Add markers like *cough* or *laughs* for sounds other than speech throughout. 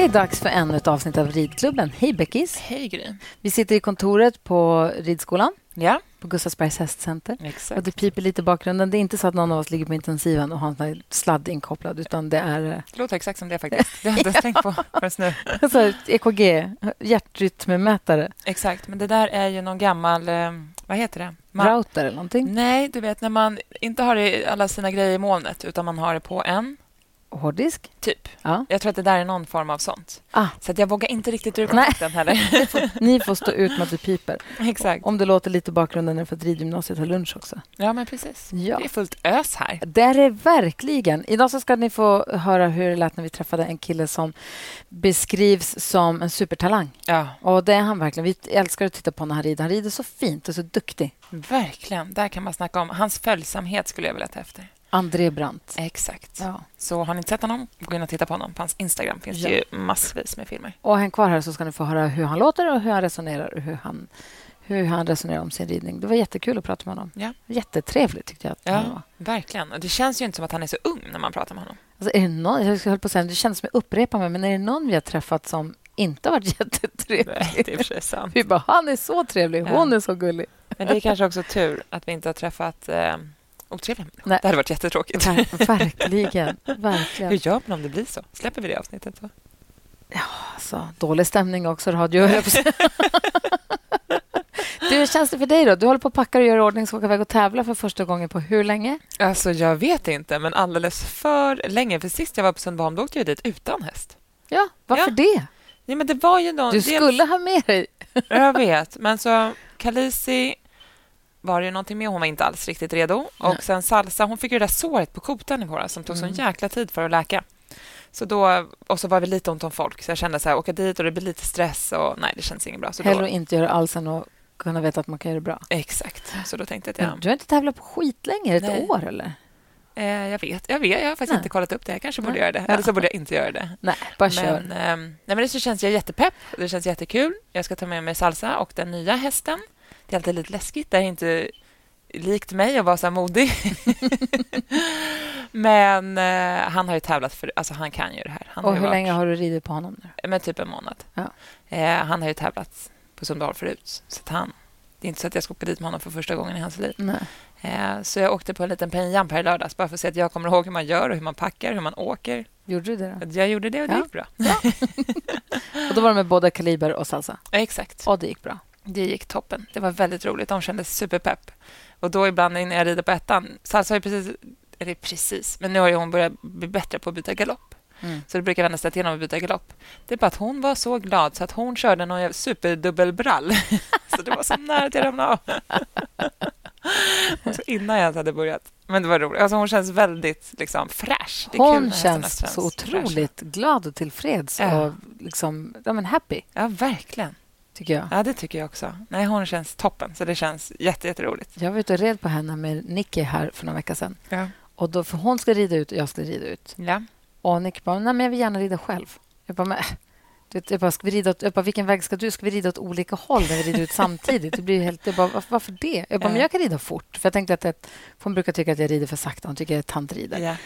Det är dags för ännu ett avsnitt av Ridklubben. Hej Beckis! Hej Gry. Vi sitter i kontoret på ridskolan Ja, på Gustavsbergs hästcenter. Och exakt. det piper lite i bakgrunden. Det är inte så att någon av oss ligger på intensiven och har en sladd inkopplad utan det är eh, Det låter exakt som det faktiskt. Det har jag inte ens *laughs* tänkt på förrän nu. *laughs* alltså, EKG, hjärtrytmmätare, Exakt, men det där är ju någon gammal... Eh, vad heter det? Man, router eller någonting. nej, du vet när man inte har alla sina grejer i molnet utan man har det på en Hårddisk. typ. Ja. Jag tror att det där är någon form av sånt. Ah, Så att jag vågar inte riktigt ur kontakten heller. *laughs* ni får stå ut med att det piper. exakt. Om det låter lite i bakgrunden är det för att ridgymnasiet har lunch också. Ja, men precis. Ja. Det är fullt ös här. Det är det verkligen. Idag så ska ni få höra hur det lät när vi träffade en kille som beskrivs som en supertalang. Ja, Och det är han verkligen. Vi älskar att titta på när han rider. Han rider så fint och så duktig. verkligen. Där kan man snacka om hans följsamhet skulle jag vilja ta efter. André Brandt. Exakt. Ja. Så har ni inte sett honom, gå in och titta på honom. På hans Instagram finns Ja. det ju massvis med filmer. Och häng kvar här så ska ni få höra hur han låter och hur han resonerar och hur han, hur han resonerar om sin ridning. Det var jättekul att prata med honom. Ja. Jättetrevligt tyckte jag att han var. Ja, verkligen. Och det känns ju inte som att han är så ung när man pratar med honom. Alltså, är det någon, jag höll på att säga, det känns som jag upprepar mig, men är det någon vi har träffat som inte har varit *laughs* jättetrevlig? Nej, det är sant. Vi bara, han är så trevlig, Ja. hon är så gullig. Men det är kanske också tur att vi inte har träffat eh, otrevliga människor. Nej. Det hade varit jättetråkigt. Ver- verkligen, verkligen. Hur gör man om det blir så? Släpper vi det avsnittet? Så? Alltså, dålig stämning också, radio. *laughs* du, hur känns det för dig? då? Du håller på att packa och göra i ordning, ska åka iväg och tävla för första gången på hur länge? Alltså, jag vet inte, men alldeles för länge. För sist jag var på Sundbyholm då åkte jag dit utan häst. Ja, varför Ja. det? Nej, men det var ju någon... Du dels- skulle ha med dig... Jag vet, men så Kalisi var det någonting med. Hon var inte alls riktigt redo. Nej. Och sen Salsa, hon fick ju det där såret på kotan i våras som tog Mm. sån jäkla tid för att läka. Så då, och så var det lite ont om folk, så jag kände så här, åka dit och det blir lite stress och nej, det känns inget bra. Så Hellre då, inte göra alls än att kunna veta att man kan göra det bra. exakt, så då tänkte jag att Men Du har inte tävlat på skitlänge, ett Nej. år eller? eh, jag vet, jag vet, jag har faktiskt Nej. inte kollat upp det. Jag kanske borde Nej. göra det, eller så borde jag inte göra det. *laughs* Nej, bara kör. Men, ehm, nej, men det så känns jag jättepepp. Det känns jättekul. Jag ska ta med mig Salsa och den nya hästen. Det är alltid lite läskigt. Det är inte likt mig att vara så här modig. *laughs* men eh, han har ju tävlat för... Alltså han kan ju det här. Han Och hur varit, länge har du ridit på honom nu? Med typ en månad. Ja. Eh, han har ju tävlat på Sundbyholm förut. Så han, det är inte så att jag ska åka dit med honom för första gången i hans liv. Eh, så jag åkte på en liten penjamp här i lördags bara för att se att jag kommer ihåg hur man gör och hur man packar, hur man åker. Gjorde du det då? Jag gjorde det och det Ja. gick bra. *laughs* Och då var det med både kaliber och salsa? Ja, exakt. Och det gick bra? Det gick toppen. Det var väldigt roligt. De kändes superpepp. Och då ibland när jag rider på ettan... Salsa har precis... Eller precis, men nu har hon börjat bli bättre på att byta galopp. Mm. Så det brukar vända sig till honom att byta galopp. Det är bara att hon var så glad så att hon körde någon superdubbelbrall. *laughs* så det var så nära att jag ramlade av. *laughs* Så innan jag ens hade börjat. Men det var roligt. Alltså hon känns väldigt liksom, fräsch. Hon känns så otroligt glad och tillfreds Ja. och liksom, ja, men happy, Ja, verkligen. Tycker jag. Ja, det tycker jag också. Nej, hon känns toppen. Så det känns jätte, jätteroligt. Jag var ute och red på henne med Nicky här för några veckor sedan. Ja. Och då, för hon ska rida ut och jag ska rida ut. ja. Och Nicky bara, nej men jag vill gärna rida själv. Jag bara, men, jag bara, ska vi rida åt, jag bara, vilken väg ska du? Ska vi rida åt olika håll när vi rider ut samtidigt? Det blir helt, jag bara, varför, varför det? Jag bara, Ja. men jag kan rida fort. För jag tänkte att, att hon brukar tycka att jag rider för sakta. Hon tycker att jag är tantrider. Ja.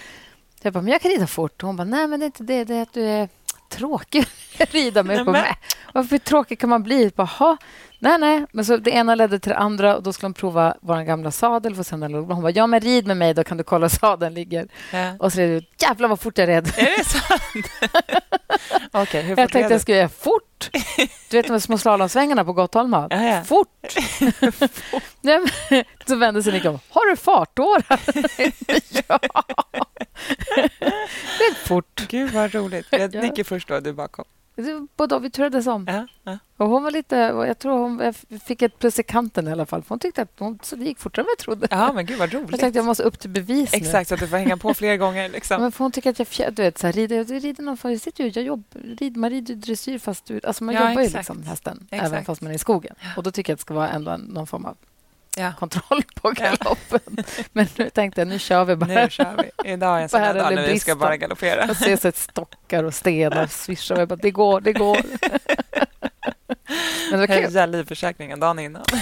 Jag bara, men jag kan rida fort. Och hon bara, nej men det är inte det. Det är att du är tråkig *laughs* rida med. Nej, på mig. Varför tråkig kan man bli? Jag bara, "Ha, nej, nej. Men så det ena ledde till det andra och då skulle hon prova vår gamla sadel. För sen hon bara, ja men rid med mig då kan du kolla *laughs* sadeln ligger. Ja. Och så red jag ut. Jävlar vad fort jag red. Är det sant? *laughs* Okej, hur Jag fort tänkte är jag skulle göra fort. Du vet de små slalomsvängarna på Gottholma? Ja, ja. Fort! Men, så vände sig Nick om. Har du fartårar? ja. *laughs* Är fort. Gud, vad roligt. Jag Ja. nickar först då, du bakom. Både vi turades om. Ja, ja. Och hon var lite, jag tror hon jag fick ett plus i kanten i alla fall. För hon tyckte att hon, så det gick fortare än vad jag trodde. ja men gud vad Jag roligt. tänkte jag måste upp till bevis nu. Exakt, så att du får hänga på fler gånger. Ja, Liksom. Men för hon tycker att jag fjär, du vet, så här, rider, jag rider någon, jag sitter ju, jag jobb, rid, man rider ju dressyr fast du, alltså man Ja, jobbar ju exakt. liksom hästen Exakt. även fast man är i skogen. Och då tycker jag att det ska vara ändå någon form av Ja. kontroll på galoppen. *laughs* Men nu tänkte jag, nu kör vi bara. Nu kör vi. Idag är en sån här dag när vi ska bara galoppera. Ser så ett stockar och stenar svischar. och Jag bara, det går, det går. *laughs* Men det var kul. Höja livförsäkringen dagen innan. *laughs*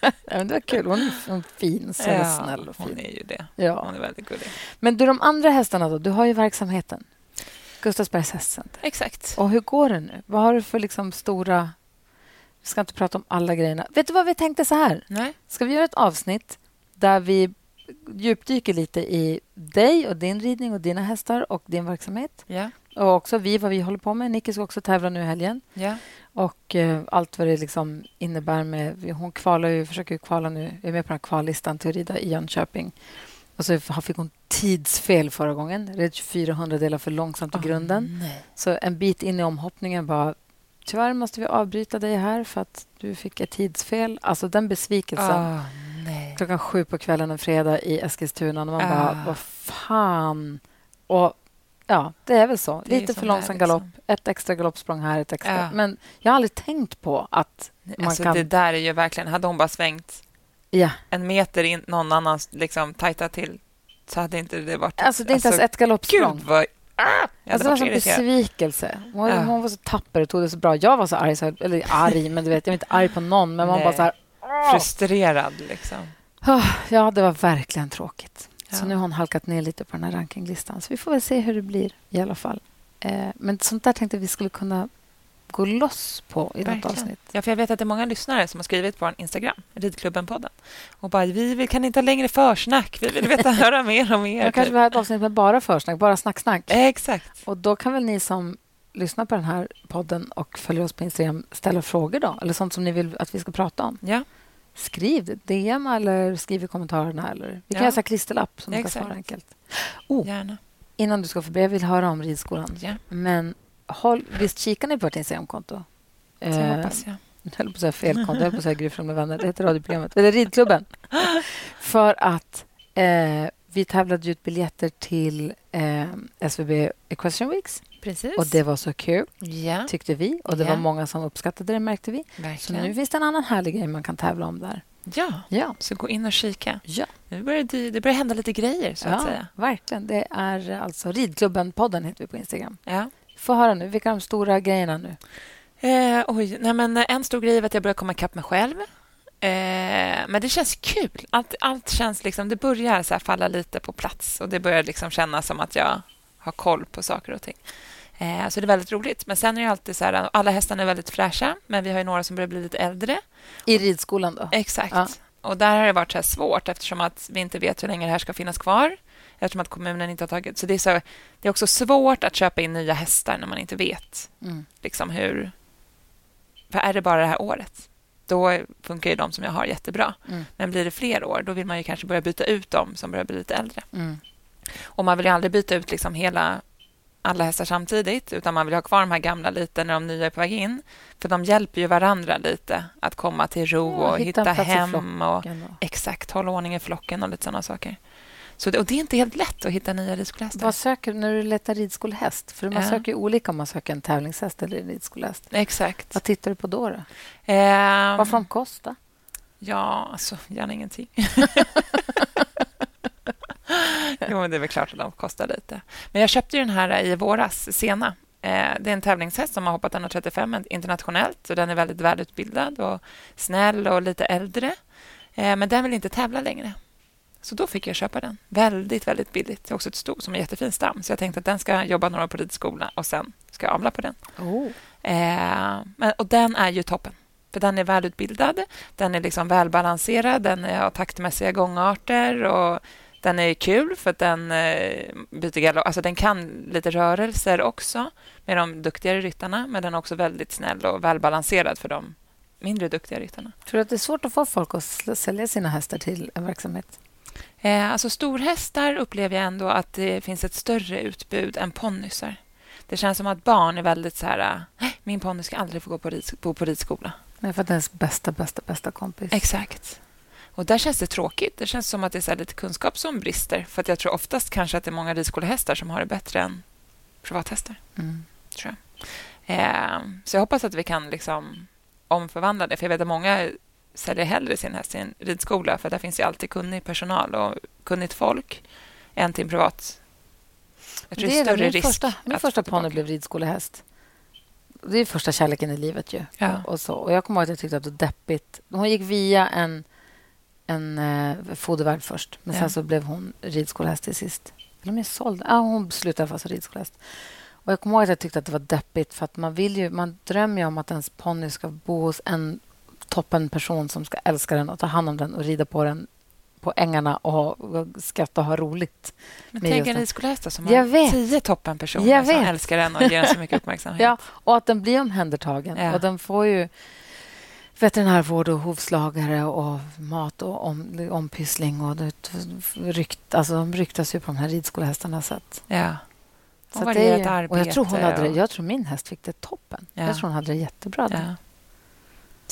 Ja, men det var kul. Hon är fin, så Ja, snäll och hon fin. är ju det. Ja. Hon är väldigt gullig. Men du, de andra hästarna då? Du har ju verksamheten. Gustavsbergs hästcenter. Exakt. Och hur går det nu? Vad har du för liksom stora... Vi ska inte prata om alla grejerna. Vet du vad vi tänkte så här? Nej. Ska vi göra ett avsnitt där vi djupdyker lite i dig och din ridning och dina hästar och din verksamhet? Ja. Och också vi, vad vi håller på med. Nicky ska också tävla nu i helgen. Ja. Och eh, allt vad det liksom innebär med... Hon kvalar ju, försöker ju kvala nu. Jag är med på den här kvallistan till att rida i Jönköping. Och så fick hon tidsfel förra gången. Red 24 hundradelar för långsamt i Åh, grunden. nej. Så en bit in i omhoppningen bara... Tyvärr måste vi avbryta dig här för att du fick ett tidsfel. Alltså den besvikelsen. Nej. Klockan sju på kvällen en fredag i Eskilstuna. Och man Ah. bara, vad fan. Och ja, det är väl så. Det Lite för långsam galopp. liksom. Ett extra galoppsprång här, ett extra. Ja. Men jag har aldrig tänkt på att man Alltså, kan... Det där är ju verkligen... Hade hon bara svängt Ja. en meter in någon annan liksom tajtat till så hade inte det varit... Alltså, det är inte ens ett galoppsprång. Gud, vad... Ah! Alltså, det var så irriterad. besvikelse. Hon, Ja. hon var så tapper och tog det så bra. Jag var så arg, så här, eller arg, *laughs* men du vet, jag är inte arg på någon. Men man Nej. bara så här... "Åh!" Frustrerad, liksom. Ah, Ja, det var verkligen tråkigt. Så Ja. nu har hon halkat ner lite på den här rankinglistan. Så vi får väl se hur det blir i alla fall. Eh, men sånt där tänkte vi skulle kunna gå loss på i något Verkligen. avsnitt. Ja, för jag vet att det är många lyssnare som har skrivit på vår Instagram, Ridklubben-podden, och bara vi vill, kan inte ha längre försnack, vi vill veta *laughs* höra mer och mer. Jag kanske typ. vill ha ett avsnitt med bara försnack, bara snacksnack. Eh, Exakt. Och då kan väl ni som lyssnar på den här podden och följer oss på Instagram ställa frågor då? Eller sånt som ni vill att vi ska prata om. Ja, Skriv. DM eller skriv i kommentarerna. Eller. Vi kan Ja. göra klisterlapp som ska Exakt. svara enkelt. Oh, gärna. innan du ska förbi, jag vill höra om ridskolan. Ja, Men håll, visst kikar ni på ert Instagramkonto? det Eh, hoppas jag. Jag höll på att säga fel konto. Jag höll på att säga Gryfsjön med vänner. Det heter radioprogrammet. Eller Ridklubben. *laughs* För att eh, vi tävlade ut biljetter till eh, SVB Equestrian Weeks. Precis. Och det var så kul, ja, tyckte vi. Och det Ja. var många som uppskattade det, märkte vi. Så verkligen. nu finns det en annan härlig grej man kan tävla om där. Ja, Ja, så gå in och kika. ja, Nu börjar det, det börjar hända lite grejer, så att ja säga. verkligen. Det är alltså Ridklubben-podden heter vi på Instagram. Ja. Få höra nu, vilka är de stora grejerna nu? Eh, oj, nej men en stor grej är att jag börjar komma ikapp mig själv. Eh, men det känns kul. Allt, allt känns liksom, det börjar så falla lite på plats och det börjar liksom kännas som att jag har koll på saker och ting. Eh, så det är väldigt roligt. Men sen är det alltid så här, alla hästarna är väldigt fräscha, men vi har ju några som börjar bli lite äldre. I ridskolan då? Exakt. Ja. Och där har det varit så svårt eftersom att vi inte vet hur länge det här ska finnas kvar. Eftersom att kommunen inte har tagit... Så det är, så, det är också svårt att köpa in nya hästar när man inte vet Mm. liksom hur... För är det bara det här året, då funkar ju de som jag har jättebra. Mm. Men blir det fler år, då vill man ju kanske börja byta ut dem som börjar bli lite äldre. Mm. Och man vill ju aldrig byta ut liksom hela alla hästar samtidigt, utan man vill ha kvar de här gamla lite när de nya är på väg in. För de hjälper ju varandra lite att komma till ro Ja, och hitta hitta, hem. Och, då. exakt, hålla ordning i flocken och lite sådana saker. Så det, och det är inte helt lätt att hitta nya ridskolehästar. Vad söker när du letar ridskolehäst? För man Ja. söker olika om man söker en tävlingshäst eller en ridskolehäst. Exakt. Vad tittar du på då? då? Ehm, Vad får de kosta? Ja, alltså gärna ingenting. *laughs* jo, men det är väl klart att de kostar lite. Men jag köpte den här i våras, Sena. Eh, det är en tävlingshäst som har hoppat 1,35 internationellt. Så den är väldigt välutbildad och snäll och lite äldre. Eh, men den vill inte tävla längre. Så då fick jag köpa den. Väldigt, väldigt billigt. Det är också ett sto som är jättefin stam. Så jag tänkte att den ska jobba några år på ridskola och sen ska jag avla på den. Oh. Eh, men, och den är ju toppen. För den är välutbildad, den är liksom välbalanserad, den har taktmässiga gångarter och den är kul för att den eh, byter galopp. Alltså den kan lite rörelser också med de duktigare ryttarna, men den är också väldigt snäll och välbalanserad för de mindre duktiga ryttarna. Tror du att det är svårt att få folk att sälja sina hästar till en verksamhet? Eh, alltså storhästar upplever jag ändå att det finns ett större utbud än ponnysar. Det känns som att barn är väldigt så här, "Nej, min ponny ska aldrig få gå på, rids- bo på ridskola. Nej, för att ens bästa, bästa, bästa kompis. Exakt. Och där känns det tråkigt. Det känns som att det är lite kunskap som brister. För jag tror oftast kanske att det är många ridskolehästar som har det bättre än privathästar. Mm. Tror jag. Eh, så jag hoppas att vi kan liksom omförvandla det. För jag vet att många säljer hellre sin häst till en ridskola för där finns ju alltid kunnig personal och kunnigt folk än till en privat. Jag tror det är större min risk. Första, min första ponny blev ridskolehäst. Det är första kärleken i livet. ju. Ja. Och, så. och Jag kommer ihåg att jag tyckte att det var deppigt. Hon gick via en, en eh, fodervärd först, men Ja. sen så blev hon ridskolehäst till sist. Eller om jag sålde. Ja, hon slutade fast som ridskolehäst. Och jag kommer ihåg att jag tyckte att det var deppigt för att man vill ju, man drömmer ju om att ens ponny ska bo hos en toppen person som ska älska den och ta hand om den och rida på den på ängarna och, och skratta och ha roligt. Men tänk en den. ridskolästa som Jag har vet. tio toppenpersoner Jag som vet. älskar den och ger den så mycket *laughs* uppmärksamhet. Ja, och att den blir omhändertagen. Ja. Och den får ju veterinärvård och hovslagare och mat och om, ompyssling. Och det, rykt, alltså, de ryktas ju på de här ridskolehästarna. Så att, ja. så det är ju, och jag tror, hon arbete hade, och- jag tror min häst fick det toppen. Ja. Jag tror hon hade det jättebra. Ja.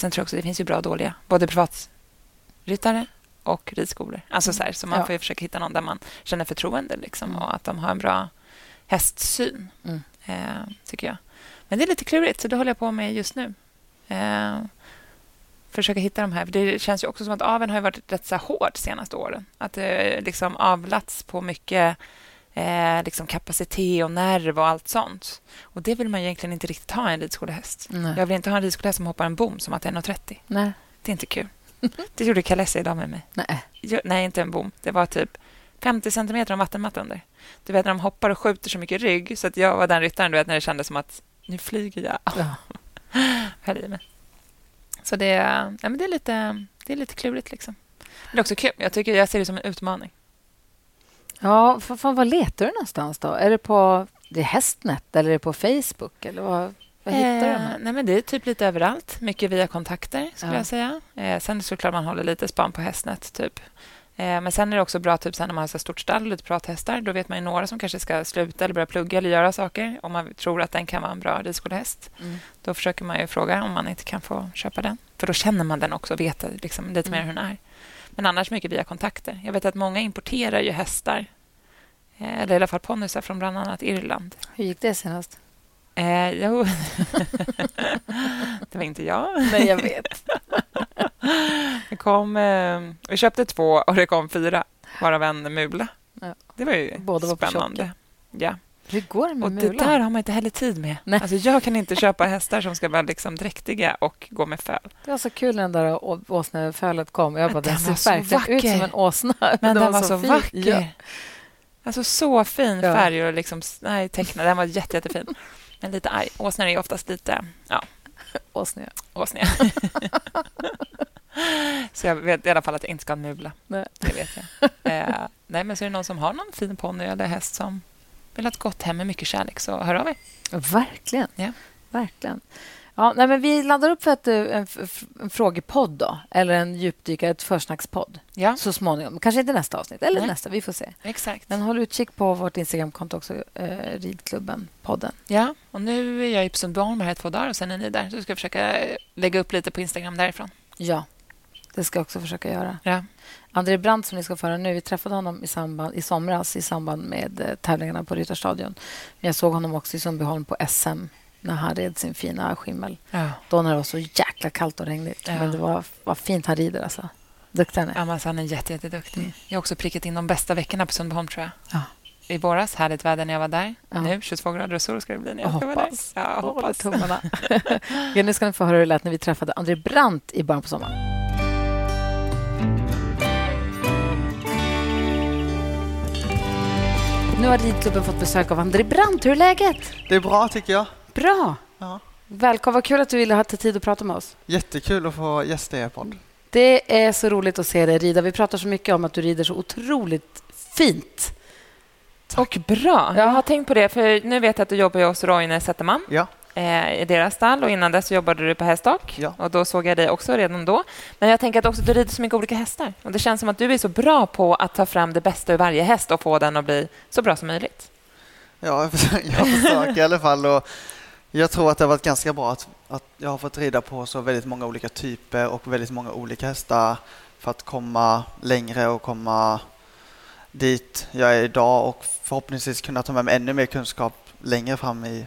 Sen tror jag också det finns ju bra och dåliga. Både privatryttare och ridskolor. Alltså så, här, så man Ja. får ju försöka hitta någon där man känner förtroende liksom, Mm. och att de har en bra hästsyn, Mm. eh, tycker jag. Men det är lite klurigt, så det håller jag på med just nu. Eh, försöka hitta de här. Det känns ju också som att aveln har varit rätt så hård de senaste åren. Att det liksom avlats på mycket eh, liksom kapacitet och nerv och allt sånt. Och Det vill man egentligen inte riktigt ha i en ridskolehäst. Nej. Jag vill inte ha en ridskolehäst som hoppar en bom som att det är 1,30. Nej. Det är inte kul. Det gjorde Kalessa idag med mig. Nej. Jo, nej, inte en bom. Det var typ 50 centimeter av vattenmatta under. Du vet när de hoppar och skjuter så mycket rygg så att jag var den ryttaren du vet, när det kändes som att nu flyger jag. Ja. *laughs* Höll i mig. Så det, ja, men det, är lite, det är lite klurigt. Liksom. Men det är också kul. Jag, tycker, jag ser det som en utmaning. Ja, för fan, vad letar du någonstans då? Är det på det är Hästnet eller är det på Facebook? Eller vad, vad hittar du? Eh, dem? nej, men det är typ lite överallt. Mycket via kontakter, skulle Ja. jag säga. Eh, sen är det såklart man håller lite span på Hästnet. Typ. Eh, men sen är det också bra typ, sen när man har så stort stall och lite prathästar. Då vet man ju några som kanske ska sluta eller börja plugga eller göra saker. Om man tror att den kan vara en bra ridskolehäst. Mm. Då försöker man ju fråga om man inte kan få köpa den. För då känner man den också och vet liksom, lite mer Mm. hur den är. Men annars mycket via kontakter. Jag vet att många importerar ju hästar. Eh, eller i alla fall ponnyer från bland annat Irland. Hur gick det senast? Eh, jo. *laughs* det var inte jag. Nej, jag vet. *laughs* Det kom, eh, vi köpte två och det kom fyra, varav en mula. Ja. Det var ju Båda var på spännande. Ja. Hur går det med Och mulan? det där har man inte heller tid med. Nej. Alltså, jag kan inte köpa hästar som ska vara liksom dräktiga och gå med föl. Det var så kul när den där å- åsnefölet kom. Jag bara, Den den ser så verkligen ut som en åsna. *laughs* Men den var så, fin. vacker. Ja. Alltså så fin Ja. färg och liksom, nej, tecknad. Den var jätte, jättefin. Men lite arg. Åsnor är oftast lite ja, Åsne. *laughs* åsniga. *laughs* så jag vet i alla fall att jag inte ska ha en mula. Nej. Det vet jag. Eh, nej, men så är det någon som har någon fin ponny eller häst som vill ha ett gott hem med mycket kärlek, så hör av er. Verkligen. Ja. Verkligen. Ja, nej, men vi laddar upp för ett, eh, en, en frågepodd då, eller en djupdykare, ett försnackspodd Ja, så småningom. Kanske inte nästa avsnitt, eller Nej. nästa. Vi får se. exakt. Men håll utkik på vårt Instagramkonto också, eh, Ridklubben-podden. Ja, och nu är jag i Sundbyholm här i två dagar och sen är ni där. Så ska jag försöka eh, lägga upp lite på Instagram därifrån. Ja, det ska jag också försöka göra. Ja. André Brandt som ni ska föra nu, vi träffade honom i, samband, i somras i samband med eh, tävlingarna på Ryttarstadion. Men jag såg honom också i Sundbyholm på SM när han red sin fina skimmel. Ja. Då när det var så jäkla kallt och regnigt. Ja. Men det var, var fint han rider. Alltså. Duktig han är. Ja, alltså, han är jätte, jätteduktig. Mm. Jag har också prickat in de bästa veckorna på Sundbyholm, tror jag. Ja. I våras, härligt väder när jag var där. Ja. Nu, 22 grader och sol ska det bli när jag Jag hoppas. Ja, jag hoppas. tummarna. *laughs* Okej, nu ska ni få höra hur det lät när vi träffade André Brandt i början på sommaren. Nu har ridklubben fått besök av André Brandt. Hur är läget? Det är bra tycker jag. Bra. Ja. Välkommen. Vad kul att du ville ha tid att prata med oss. Jättekul att få gästa er podd. Det är så roligt att se dig rida. Vi pratar så mycket om att du rider så otroligt fint. Och bra. Jag har tänkt på det, för nu vet jag att du jobbar hos Roine Zetterman Ja, i deras stall och innan dess jobbade du på hästdock. Ja. Och då såg jag dig också redan då. Men jag tänker att också du rider så mycket olika hästar. Och det känns som att du är så bra på att ta fram det bästa ur varje häst och få den att bli så bra som möjligt. ja jag *laughs* försöker, jag försöker i alla fall. Och jag tror att det har varit ganska bra att, att jag har fått rida på så väldigt många olika typer och väldigt många olika hästar för att komma längre och komma dit jag är idag och förhoppningsvis kunna ta med mig ännu mer kunskap längre fram i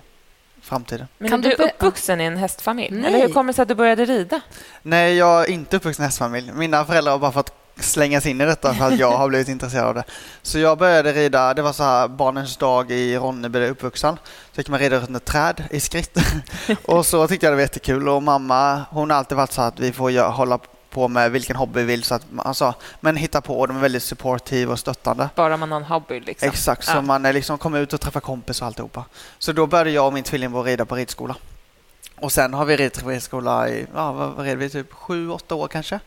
framtiden. Men Kan är du uppvuxen i en hästfamilj? Nej. Eller hur kommer det sig att du började rida? Nej, jag är inte uppvuxen i hästfamilj. Mina föräldrar har bara fått slängas in i detta för att jag har blivit intresserad av det. Så jag började rida, det var så här barnens dag i Ronneby där uppvuxen. Så fick man rida runt ett träd i skritt. *laughs* och så tyckte jag det var jättekul och mamma hon har alltid varit så att vi får hålla på med vilken hobby vi vill. Så att, alltså, men hitta på och de är väldigt supportive och stöttande. Bara man har en hobby liksom. Exakt, så Ja. man är liksom kommer ut och träffar kompis och alltihopa. Så då började jag och min tvillingbror rida på ridskola. Och sen har vi ridit på ridskola i, ja vad vad red vi, typ sju, åtta år kanske.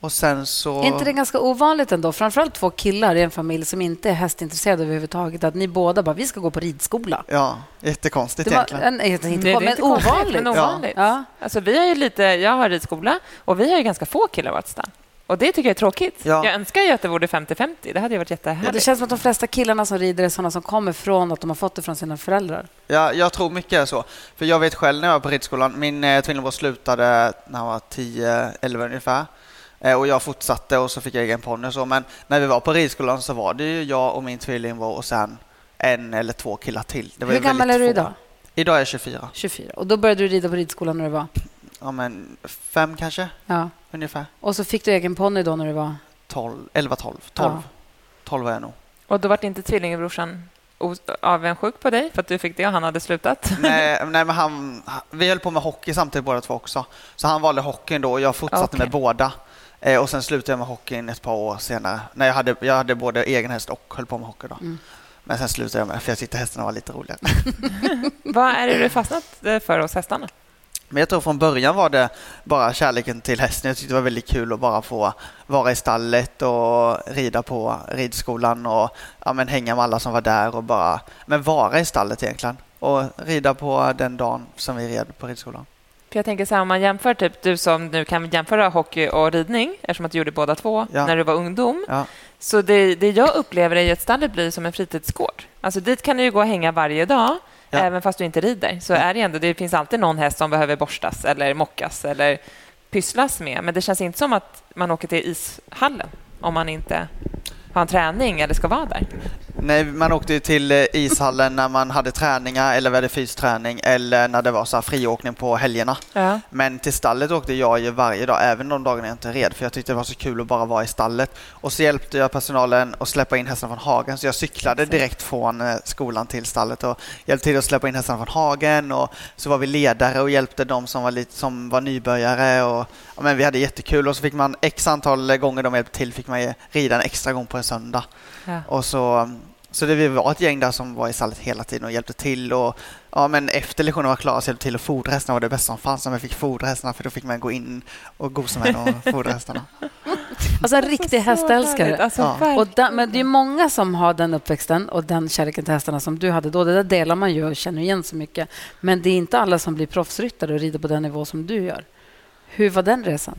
Och sen så... Är inte det ganska ovanligt ändå? Framförallt två killar i en familj som inte är hästintresserade överhuvudtaget. Att ni båda bara, vi ska gå på ridskola. Ja, jättekonstigt Det var, egentligen. en, inte, men inte konstigt, ovanligt. Men ovanligt. Ja. Alltså, vi har ju lite, jag har ridskola och vi har ju ganska få killar i vårt stall. Och det tycker jag är tråkigt. Ja. Jag önskar ju att det vore 50-50. Det hade ju varit Ja, jättehärligt. det känns som att de flesta killarna som rider är sådana som kommer från att de har fått det från sina föräldrar. Ja, jag tror mycket är så. För jag vet själv när jag var på ridskolan, min eh, tvillingbror slutade när han var 10-11 ungefär. Eh, och jag fortsatte och så fick jag egen ponny och så. Men när vi var på ridskolan så var det ju jag och min tvillingbror och sen en eller två killar till. Det var Hur gammal är du få. idag? Idag är jag 24. 24. Och då började du rida på ridskolan när du var... Ja, men fem kanske, Ja. ungefär. Och så fick du egen ponny då när du var... 12, 11, 12. 12, Ja. 12 var jag nog. Och då var inte tvillingbrorsan avundsjuk på dig för att du fick det och han hade slutat? *laughs* nej, nej, men han, vi höll på med hockey samtidigt båda två också. Så han valde hockeyn då och jag fortsatte Okej. med båda. Eh, och sen slutade jag med hockeyn ett par år senare. När jag hade, jag hade både egen häst och höll på med hockey då. Mm. Men sen slutade jag med för jag tyckte hästarna var lite roligare. *laughs* Vad är det du fastnat eh, för hos hästarna? Men jag tror från början var det bara kärleken till hästen. Jag tyckte det var väldigt kul att bara få vara i stallet och rida på ridskolan och ja, men hänga med alla som var där och bara men vara i stallet egentligen. Och rida på den dagen som vi red på ridskolan. För jag tänker så här, om man jämför, typ du som nu kan jämföra hockey och ridning, eftersom att du gjorde båda två Ja. när du var ungdom. Ja. Så det, det jag upplever är att stallet blir som en fritidsgård. Alltså dit kan du ju gå och hänga varje dag, Ja. även fast du inte rider. Så är det ändå, det finns alltid någon häst som behöver borstas eller mockas eller pysslas med. Men det känns inte som att man åker till ishallen om man inte har en träning eller ska vara där. Nej, man åkte ju till eh, ishallen när man hade träningar eller vi hade fysträning eller när det var så här friåkning på helgerna. Ja. Men till stallet åkte jag ju varje dag, även de dagarna jag inte red, för jag tyckte det var så kul att bara vara i stallet. Och så hjälpte jag personalen att släppa in hästarna från hagen, så jag cyklade direkt från eh, skolan till stallet och hjälpte till att släppa in hästarna från hagen och så var vi ledare och hjälpte de som var, lite, som var nybörjare och ja, men vi hade jättekul och så fick man x antal gånger de hjälpte till fick man rida en extra gång på en söndag. Ja. Och så, så det vi var ett gäng där som var i stallet hela tiden och hjälpte till. Och, ja, men efter lektionen var klar så hjälpte till att fodra hästarna var det bästa som fanns. Om jag fick fodra hästarna för då fick man gå in och gosa med dem och fodra hästarna. *laughs* Alltså en riktig hästälskare. Alltså, Ja. Och där, men det är många som har den uppväxten och den kärleken till hästarna som du hade då. Det där delar man ju och känner igen så mycket. Men det är inte alla som blir proffsryttare och rider på den nivå som du gör. Hur var den resan?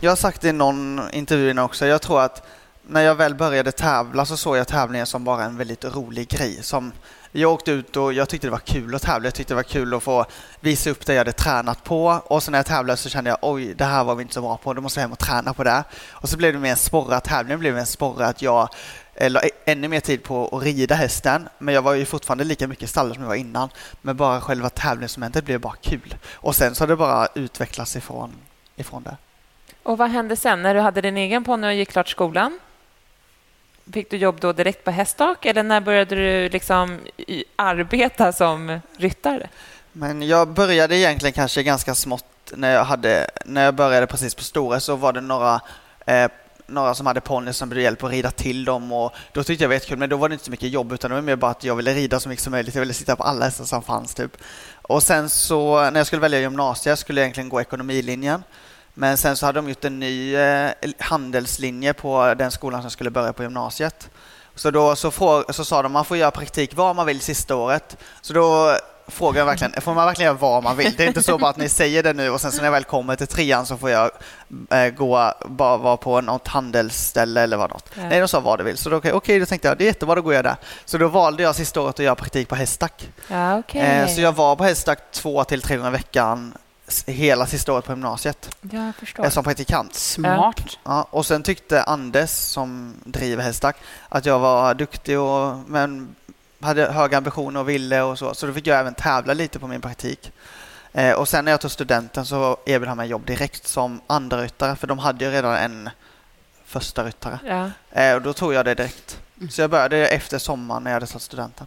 Jag har sagt det i någon intervju innan också. Jag tror att när jag väl började tävla så såg jag tävlingen som bara en väldigt rolig grej. Som jag åkte ut och jag tyckte det var kul att tävla. Jag tyckte det var kul att få visa upp det jag hade tränat på. Och så när jag tävlade så kände jag oj, det här var vi inte så bra på. Då måste jag hem och träna på det. Och så blev det mer en sporre. Tävlingen blev en sporre att jag eh, la ännu mer tid på att rida hästen. Men jag var ju fortfarande lika mycket i stallet som jag var innan. Men bara själva tävlingsmomentet blev bara kul. Och sen så har det bara utvecklats ifrån, ifrån det. Och vad hände sen när du hade din egen ponny och gick klart skolan? Fick du jobb då direkt på hästak eller när började du liksom arbeta som ryttare? Men jag började egentligen kanske ganska smått när jag, hade, när jag började precis på Stora så var det några, eh, några som hade ponnyer som behövde hjälp att rida till dem och då tyckte jag det var jättekul men då var det inte så mycket jobb utan det var mer bara att jag ville rida så mycket som möjligt. Jag ville sitta på alla hästar som fanns typ. Och sen så när jag skulle välja gymnasiet skulle jag egentligen gå ekonomilinjen. Men sen så hade de gjort en ny eh, handelslinje på den skolan som skulle börja på gymnasiet. Så då så, får, så sa de man får göra praktik var man vill sista året. Så då frågar verkligen, får man verkligen göra vad man vill? Det är inte så bara att ni säger det nu och sen så när jag väl kommer till trean så får jag eh, gå, bara vara på något handelsställe eller vad något. Ja. Nej, de sa vad du vill. Så då, okej, okej, då tänkte jag det är jättebra, då går jag där. Så då valde jag sista året att göra praktik på Hästack. Ja, okej. Eh, så jag var på Hästack två till tre gånger i veckan hela sista året på gymnasiet Ja, jag förstår. som praktikant. Smart. Ja, och sen tyckte Anders som driver Hästack att jag var duktig och men hade höga ambitioner och ville och så. Så då fick jag även tävla lite på min praktik. Eh, och sen när jag tog studenten så erbjöd han mig jobb direkt som andra ryttare för de hade ju redan en första ryttare. Ja. Eh, och då tog jag det direkt. Så jag började efter sommaren när jag hade tagit studenten.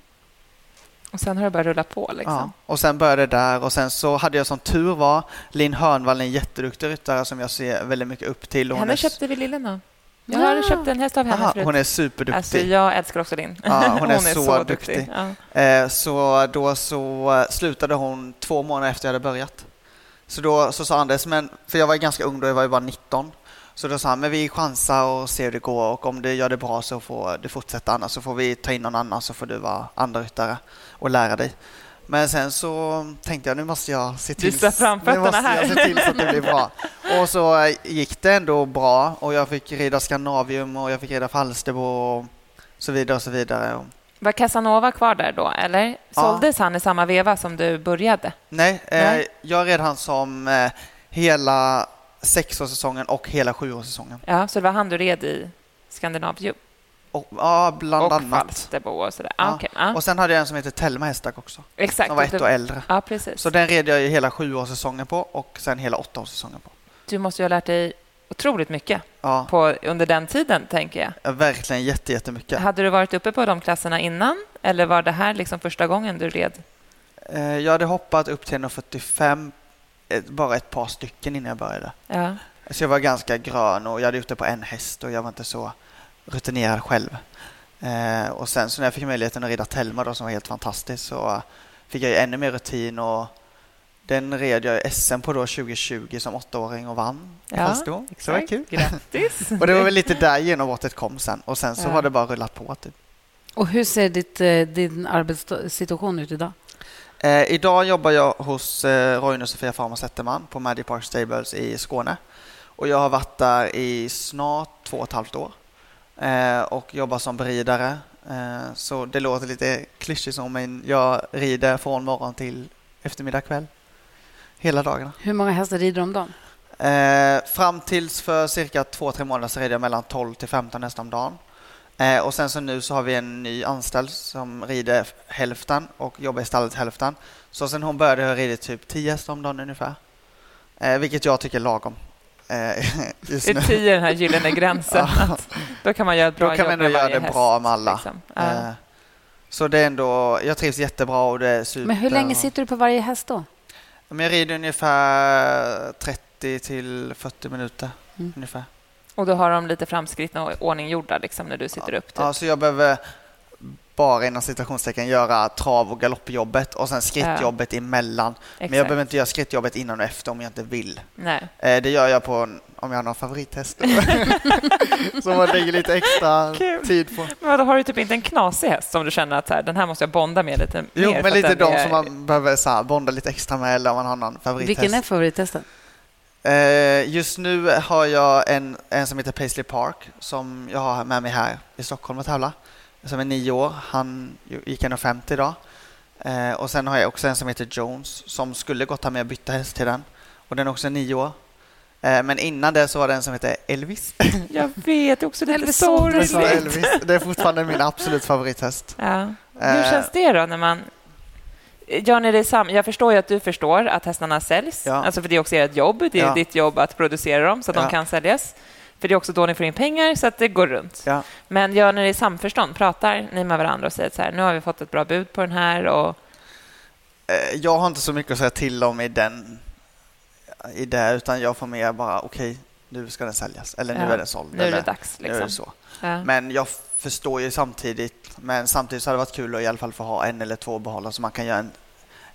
Och sen har det bara rullat på. Liksom. Ja, och sen började det där och sen så hade jag som tur var Linn Hörnvall, en jätteduktig ryttare som jag ser väldigt mycket upp till. Hon Henne är, köpte vi Lillen då. Jag Ja. har köpt en häst av henne Aha, förut. hon är superduktig. Alltså, jag älskar också din. Ja, *laughs* hon är så duktig. Ja. Eh, så då så slutade hon två månader efter jag hade börjat. Så då så sa Anders, men, för jag var ganska ung då, jag var ju bara 19. Så då sa han, men vi chansar och ser hur det går och om du gör det bra så får du fortsätta annars så får vi ta in någon annan så får du vara andra ryttare och lära dig. Men sen så tänkte jag nu måste jag se till, nu måste här. jag se till så att det blir bra. *laughs* Och så eh, gick det ändå bra och jag fick rida Scandinavium och jag fick rida Falsterbo och så vidare och så vidare. Var Casanova kvar där då, eller? Ja. Såldes han i samma veva som du började? Nej, Nej. Eh, jag red han som eh, hela sexårssäsongen och hela sjuårssäsongen. Ja, så det var han du red i Skandinavium? Och, ja, bland och annat. Falsterbo och sådär? Ja. Ah, okej. ja. Och sen hade jag en som heter Telma Hästak också, Exakt. som var ett Du- år äldre. Ja, precis. Så den red jag ju hela sjuårssäsongen på och sen hela åttaårssäsongen på. Du måste ju ha lärt dig otroligt mycket Ja, på, under den tiden, tänker jag. verkligen jätte, jättemycket. Hade du varit uppe på de klasserna innan? Eller var det här liksom första gången du red? Eh, jag hade hoppat upp till 1,45 eh, bara ett par stycken innan jag började. Ja. Så jag var ganska grön och jag hade gjort det på en häst och jag var inte så rutinerad själv. Eh, och sen så när jag fick möjligheten att rida Telma då, som var helt fantastisk så fick jag ju ännu mer rutin och den red jag SM på då 2020 som åttaåring och vann. Ja, Falsterbo. Så det var kul. Grattis! *laughs* Och det var väl lite där genombrottet kom sen och sen så Ja. har det bara rullat på. Typ. Och hur ser ditt, eh, din arbetssituation ut idag? Eh, idag jobbar jag hos eh, Roine och Sofia Farmer Zetterman på Magic Park Stables i Skåne. Och jag har varit där i snart två och ett halvt år eh, och jobbar som beridare. Eh, så det låter lite klyschigt men jag rider från morgon till eftermiddag kväll. Hela dagarna. Hur många hästar rider du om dagen? Eh, fram tills för cirka två, tre månader så red jag mellan 12 till 15 hästar om dagen. Eh, och sen så nu så har vi en ny anställd som rider hälften och jobbar i stallet hälften. Så sen hon började har jag ridit typ 10 hästar om dagen ungefär. Eh, vilket jag tycker är lagom. Eh, *laughs* just Det nu. är tio den här gyllene *laughs* gränsen. Ja. Att då kan man göra ett bra Då kan man jobb göra det häst, bra med alla. liksom. Ja. Eh, så det är ändå, jag trivs jättebra och det är super. Men hur länge sitter du på varje häst då? Men jag rider ungefär 30 till 40 minuter. Mm. Ungefär. Och då har de lite framskridna och ordninggjorda liksom, när du sitter upp. Typ. Ja, så jag behöver bara inom citationstecken göra trav och galoppjobbet och sen skrittjobbet emellan. Men jag Exakt. behöver inte göra skrittjobbet innan och efter om jag inte vill. Nej. Eh, det gör jag på en, om jag har någon favorithäst. Som *laughs* man lägger lite extra Kul. tid på. Men då har du typ inte en knasig häst som du känner att så här, den här måste jag bonda med lite Jo, mer? för men lite de är- som man behöver så här, bonda lite extra med eller om man har någon favorithäst. Vilken är favorithästen? Eh, just nu har jag en, en som heter Paisley Park som jag har med mig här i Stockholm och tävla. Som är nio år. Han gick 1,50 idag. Eh, och sen har jag också en som heter Jones som skulle gått här med och byta häst till den. Och den är också nio år. Eh, men innan det så var det en som heter Elvis. *laughs* Jag vet, det är också lite Elvis sorgligt. Elvis. Det är fortfarande min absolut favorithäst. Ja. Hur känns det då när man... Ni det sam... Jag förstår ju att du förstår att hästarna säljs, Ja. alltså för det är också ert jobb. Det är Ja. ditt jobb att producera dem så att Ja. de kan säljas. För det är också då ni får in pengar så att det går runt. Ja. Men gör ni det i samförstånd? Pratar ni med varandra och säger så här, nu har vi fått ett bra bud på den här och Eh, Jag har inte så mycket att säga till om i den i det, utan jag får mer bara okej, nu ska den säljas eller nu Ja, är den såld. nu är det dags. nu är Liksom. det så. Ja. Men jag förstår ju samtidigt, men samtidigt så hade det varit kul att i alla fall få ha en eller två behållare så man kan göra en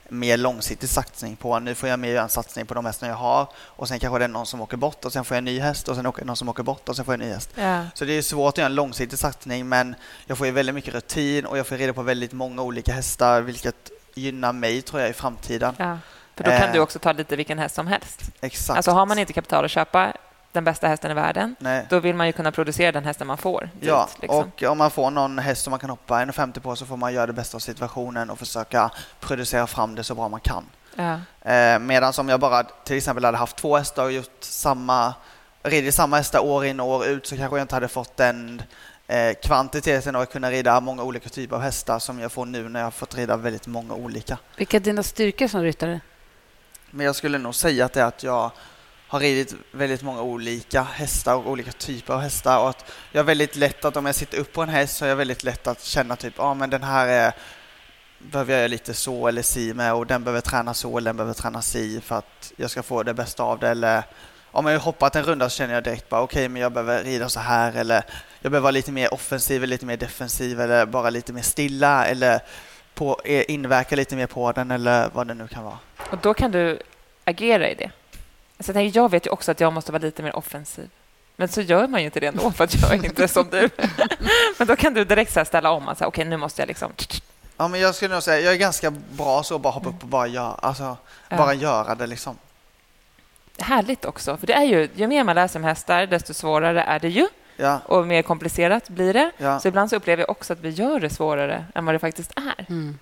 mer långsiktig satsning på. Nu får jag mer göra en satsning på de hästar jag har och sen kanske det är någon som åker bort och sen får jag en ny häst och sen åker någon som åker bort och sen får jag en ny häst. Ja. Så det är svårt att göra en långsiktig satsning men jag får ju väldigt mycket rutin och jag får reda på väldigt många olika hästar vilket gynna mig tror jag i framtiden. Ja. För då kan Eh. du också ta lite vilken häst som helst. Exakt. Alltså har man inte kapital att köpa den bästa hästen i världen, Nej. då vill man ju kunna producera den hästen man får. dit, Ja, liksom. och om man får någon häst som man kan hoppa 1,50 på så får man göra det bästa av situationen och försöka producera fram det så bra man kan. ja. Eh, Medan om jag bara till exempel hade haft två hästar och gjort samma, ridit samma hästar år in och år ut så kanske jag inte hade fått den eh, kvantiteten och att kunna rida många olika typer av hästar som jag får nu när jag har fått rida väldigt många olika. Vilka är dina styrkor som ryttare? Men jag skulle nog säga att det är att jag har ridit väldigt många olika hästar och olika typer av hästar och att jag är väldigt lätt att om jag sitter upp på en häst så är jag väldigt lätt att känna typ, ja ah, men den här är behöver jag göra lite så eller si med och den behöver träna så eller den behöver träna si för att jag ska få det bästa av det eller om jag har hoppat en runda så känner jag direkt bara okej men jag behöver rida så här eller jag behöver vara lite mer offensiv eller lite mer defensiv eller bara lite mer stilla eller på, eh, inverka lite mer på den eller vad det nu kan vara. Och då kan du agera i det. Alltså, jag, tänker, jag vet ju också att jag måste vara lite mer offensiv. Men så gör man ju inte det ändå, för att jag är inte som du. *laughs* Men då kan du direkt så ställa om. Okej, nu måste jag liksom... Ja, men jag skulle nog säga jag är ganska bra så att bara hoppa upp och bara göra, alltså, Ja. bara göra det liksom. Härligt också, för det är ju... Ju mer man läser om hästar, desto svårare är det ju. Ja, Och mer komplicerat blir det. ja, Så ibland så upplever jag också att vi gör det svårare än vad det faktiskt är. Mm.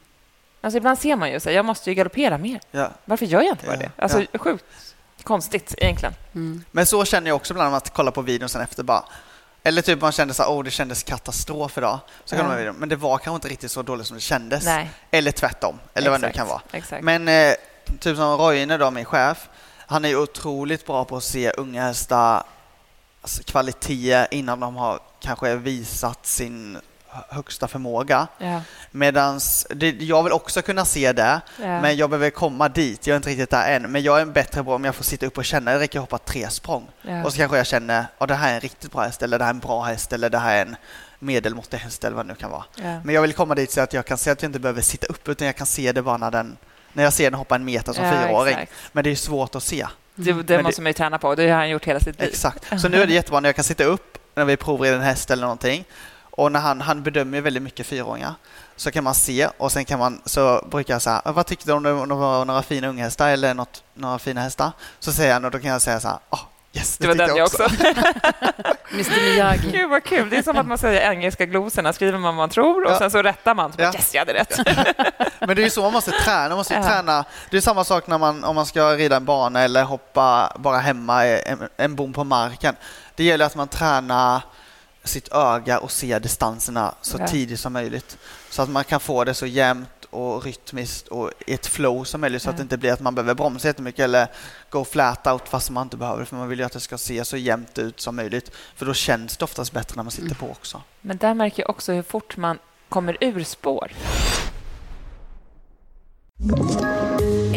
Alltså ibland ser man ju så här, jag måste ju galoppera mer. Varför gör jag inte bara det? Alltså sjukt konstigt egentligen. Mm. Men så känner jag också ibland när man kollar på videon sen efter bara eller typ man kände så här, åh det kändes katastrof idag. Så kollar Ja. man videon, men det var kanske inte riktigt så dåligt som det kändes. Nej, Eller tvärtom, eller vad det nu exakt, kan vara. Exakt. Men eh, typ som Roine då, min chef, han är ju otroligt bra på att se unga hästar alltså, kvaliteter innan de har kanske visat sin högsta förmåga. ja, Medans det, jag vill också kunna se det, ja. men jag behöver komma dit. Jag är inte riktigt där än, men jag är bättre på om jag får sitta upp och känna. Det räcker att hoppa tre språng. ja. Och så kanske jag känner att det här är en riktigt bra häst, eller det här är en bra häst, eller det här är en medelmåttig häst, eller vad det nu kan vara. ja. Men jag vill komma dit så att jag kan se att jag inte behöver sitta upp, utan jag kan se det bara när, den, när jag ser den hoppa en meter som Ja, fyraåring. exakt. Men det är svårt att se. Det, det- måste man ju träna på. Det har han gjort hela sitt liv. Exakt. Så nu är det jättebra när jag kan sitta upp när vi provrider en häst eller någonting. Och när han, han bedömer väldigt mycket fyraåringar. Så kan man se och sen kan man, så brukar jag säga, vad tyckte du om det, det var några fina unghästar eller något, några fina hästar? Så säger han och då kan jag säga så här, oh, yes, Det var tyckte den jag också. *laughs* Mr Miyagi. Gud vad kul. Det är som att man säger engelska glosorna. Skriver man vad man tror och Ja. sen så rättar man. Så bara, Ja. Yes, jag hade rätt. *laughs* Men det är ju så man måste träna. Man måste Ja. träna. Det är samma sak när man, om man ska rida en bana eller hoppa bara hemma en, en bom på marken. Det gäller att man tränar sitt öga och ser distanserna så Ja. tidigt som möjligt. Så att man kan få det så jämnt och rytmiskt och i ett flow som möjligt så att det inte blir att man behöver bromsa jättemycket eller gå flat out fast man inte behöver för man vill ju att det ska se så jämnt ut som möjligt. För då känns det oftast bättre när man sitter på också. Men där märker jag också hur fort man kommer ur spår.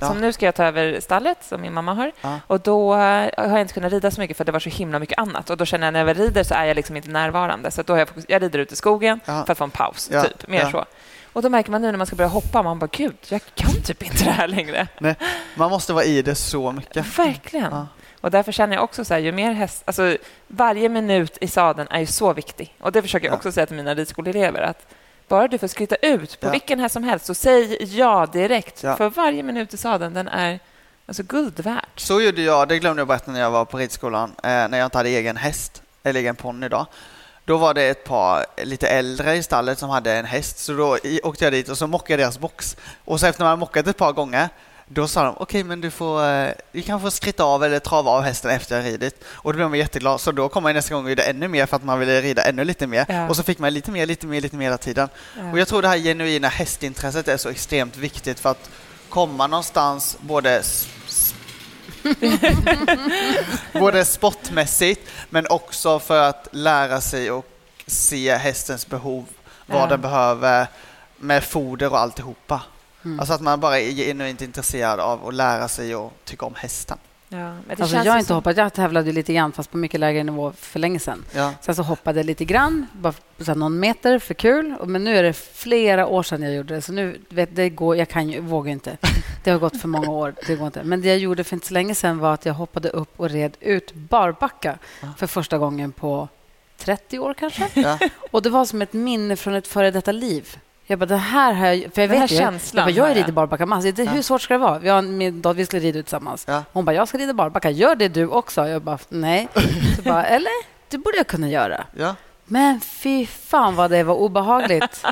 Ja. Nu ska jag ta över stallet som min mamma har. Ja. Och då eh, har jag inte kunnat rida så mycket för det var så himla mycket annat. Och då känner jag när jag väl rider så är jag liksom inte närvarande. Så då har jag, fokus- jag rider ut i skogen Ja. för att få en paus, typ. Mer så. Och då märker man nu när man ska börja hoppa, man bara gud, jag kan typ inte det här längre. Man måste vara i det så mycket. Verkligen. Och därför känner jag också så här, ju mer häst... Alltså, varje minut i sadeln är ju så viktig. Och det försöker jag Ja. också säga till mina ridskoleelever, att bara du får skritta ut på Ja. vilken häst som helst, så säg ja direkt. Ja. För varje minut i sadeln, den är alltså guld värt. Så gjorde jag, det glömde jag berätta när jag var på ridskolan, eh, när jag inte hade egen häst, eller egen ponny då. Då var det ett par lite äldre i stallet som hade en häst, så då åkte jag dit och så mockade jag deras box. Och så efter man mockat ett par gånger, då sa de okej men du får, eh, du kan få skritta av eller trava av hästen efter jag ridit. Och då blev man jätteglad, så då kom man nästa gång och gjorde ännu mer för att man ville rida ännu lite mer. Ja. Och så fick man lite mer, lite mer, lite mer hela tiden. Ja. Och jag tror det här genuina hästintresset är så extremt viktigt för att komma någonstans både *laughs* både sportmässigt men också för att lära sig och se hästens behov, vad Ja. den behöver med foder och alltihopa. Mm. Alltså att man bara är genuint intresserad av att lära sig och tycka om hästen. Ja, alltså jag har inte som... hoppat. Jag tävlade lite grann, fast på mycket lägre nivå för länge sedan. Ja. Sen så hoppade jag lite grann, bara så någon meter för kul. Men nu är det flera år sedan jag gjorde det, så nu vet, det går, jag kan ju, vågar inte. *laughs* Det har gått för många år. Det går inte. Men det jag gjorde för inte så länge sedan var att jag hoppade upp och red ut barbacka för första gången på 30 år kanske. Ja. Och det var som ett minne från ett före detta liv. Jag bara, det här har jag... För jag vet ju, känslan jag, bara, jag rider jag. barbacka massor. Det, Ja. Hur svårt ska det vara? Vi, har, min, dotter- vi skulle rida ut tillsammans. Ja. Hon bara, jag ska rida barbacka. Gör det du också? Jag bara, nej. *laughs* Så bara, eller? Det borde jag kunna göra. Ja. Men fy fan vad det var obehagligt.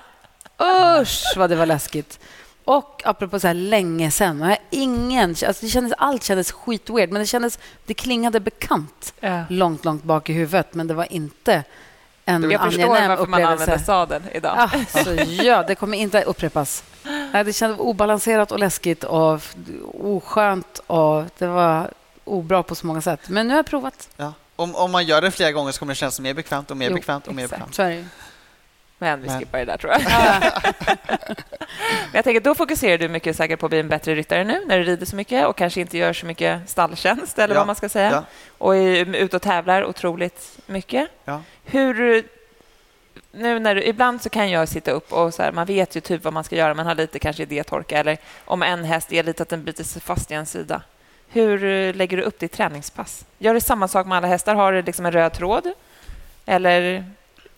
Usch, vad det var läskigt. Och apropå så här länge sen, jag ingen, alltså det kändes, allt kändes skitweird, men det kändes, det klingade bekant Ja. långt, långt bak i huvudet, men det var inte en Jag förstår angenäm varför man upplevelse. använder sadeln idag. Ah, så ja, det kommer inte att upprepas. Nej, det kändes obalanserat och läskigt och oskönt och det var obra på så många sätt. Men nu har jag provat. Ja. Om, om man gör det flera gånger så kommer det kännas mer bekvämt och mer Jo, bekvämt och mer exakt. bekvämt. Så är det ju. Men vi skippar det där, tror jag. *laughs* Men jag tänker, då fokuserar du mycket säkert på att bli en bättre ryttare nu när du rider så mycket och kanske inte gör så mycket stalltjänst, eller Ja, vad man ska säga. ja. Och är ute och tävlar otroligt mycket. Ja. Hur... Nu när du, ibland så kan jag sitta upp och så här, man vet ju typ vad man ska göra, man har lite kanske idétorka eller om en häst är lite att den biter sig fast i en sida. Hur eh, lägger du upp ditt träningspass? Gör du samma sak med alla hästar? Har du liksom en röd tråd? Eller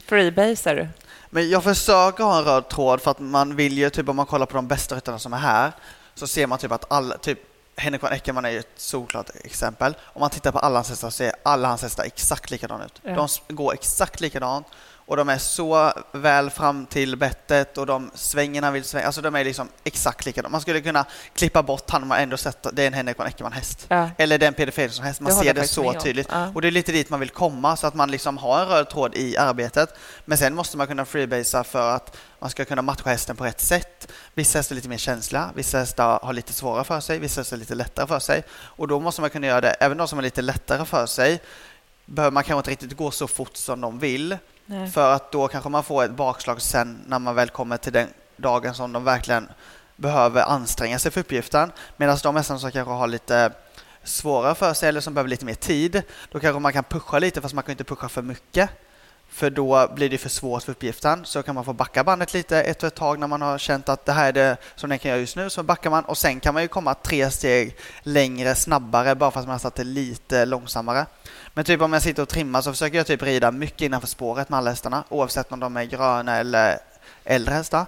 freebasar du? Men jag försöker ha en röd tråd för att man vill ju, typ om man kollar på de bästa ryttarna som är här, så ser man typ att alla, typ Henrik van Eckermann är ju ett solklart exempel. Om man tittar på alla hans hästar så ser alla hans hästar exakt likadana ut. Ja. De går exakt likadant och de är så väl fram till bettet och de svängerna vill svänga, alltså de är liksom exakt likadana. Man skulle kunna klippa bort han och ändå sett att det är en Henrik van Eckermann häst. Ja. Eller det är en Peder Fredriksson häst. Man Det ser det så tydligt. Ja. Och det är lite dit man vill komma så att man liksom har en röd tråd i arbetet. Men sen måste man kunna freebasea för att man ska kunna matcha hästen på rätt sätt. Vissa hästar är lite mer känsliga, vissa hästar har lite svårare för sig, vissa hästar är lite lättare för sig. Och då måste man kunna göra det, även de som är lite lättare för sig, behöver man kanske inte riktigt gå så fort som de vill. Nej. För att då kanske man får ett bakslag sen när man väl kommer till den dagen som de verkligen behöver anstränga sig för uppgiften. Medan de hästarna som kanske har lite svårare för sig eller som behöver lite mer tid, då kanske man kan pusha lite fast man kan inte pusha för mycket. För då blir det för svårt för uppgiften. Så kan man få backa bandet lite ett och ett tag när man har känt att det här är det som den kan göra just nu. Så backar man och sen kan man ju komma tre steg längre snabbare bara för att man har satt det lite långsammare. Men typ om jag sitter och trimmar så försöker jag typ rida mycket innanför spåret med alla hästarna oavsett om de är gröna eller äldre hästar.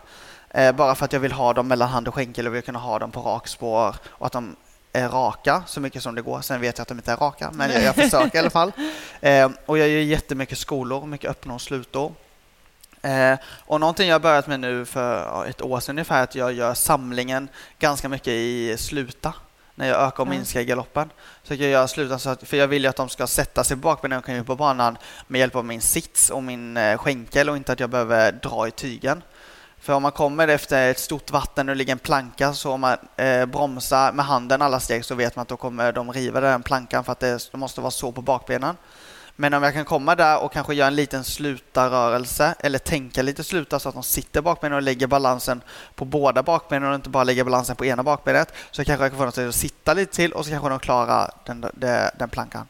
Eh, bara för att jag vill ha dem mellan hand och skänkel och vill kunna ha dem på rakspår och att de är raka så mycket som det går. Sen vet jag att de inte är raka, men jag, jag försöker i alla fall. *laughs* Eh, och jag gör jättemycket skolor, mycket öppna och slutår. Eh, och någonting jag har börjat med nu för ett år sedan ungefär är att jag gör samlingen ganska mycket i sluta. När jag ökar och minskar i galoppen. Så jag gör sluta så att, för jag vill ju att de ska sätta sig bak när de kommer ut på banan med hjälp av min sits och min eh, skänkel och inte att jag behöver dra i tygen. För om man kommer efter ett stort vatten och det ligger en planka så om man eh, bromsar med handen alla steg så vet man att då kommer de riva den plankan för att det, det måste vara så på bakbenen. Men om jag kan komma där och kanske göra en liten slutarrörelse eller tänka lite sluta så att de sitter bakbenen och lägger balansen på båda bakbenen och inte bara lägger balansen på ena bakbenet så kanske jag kan få dem att sitta lite till och så kanske de klarar den, den, den plankan.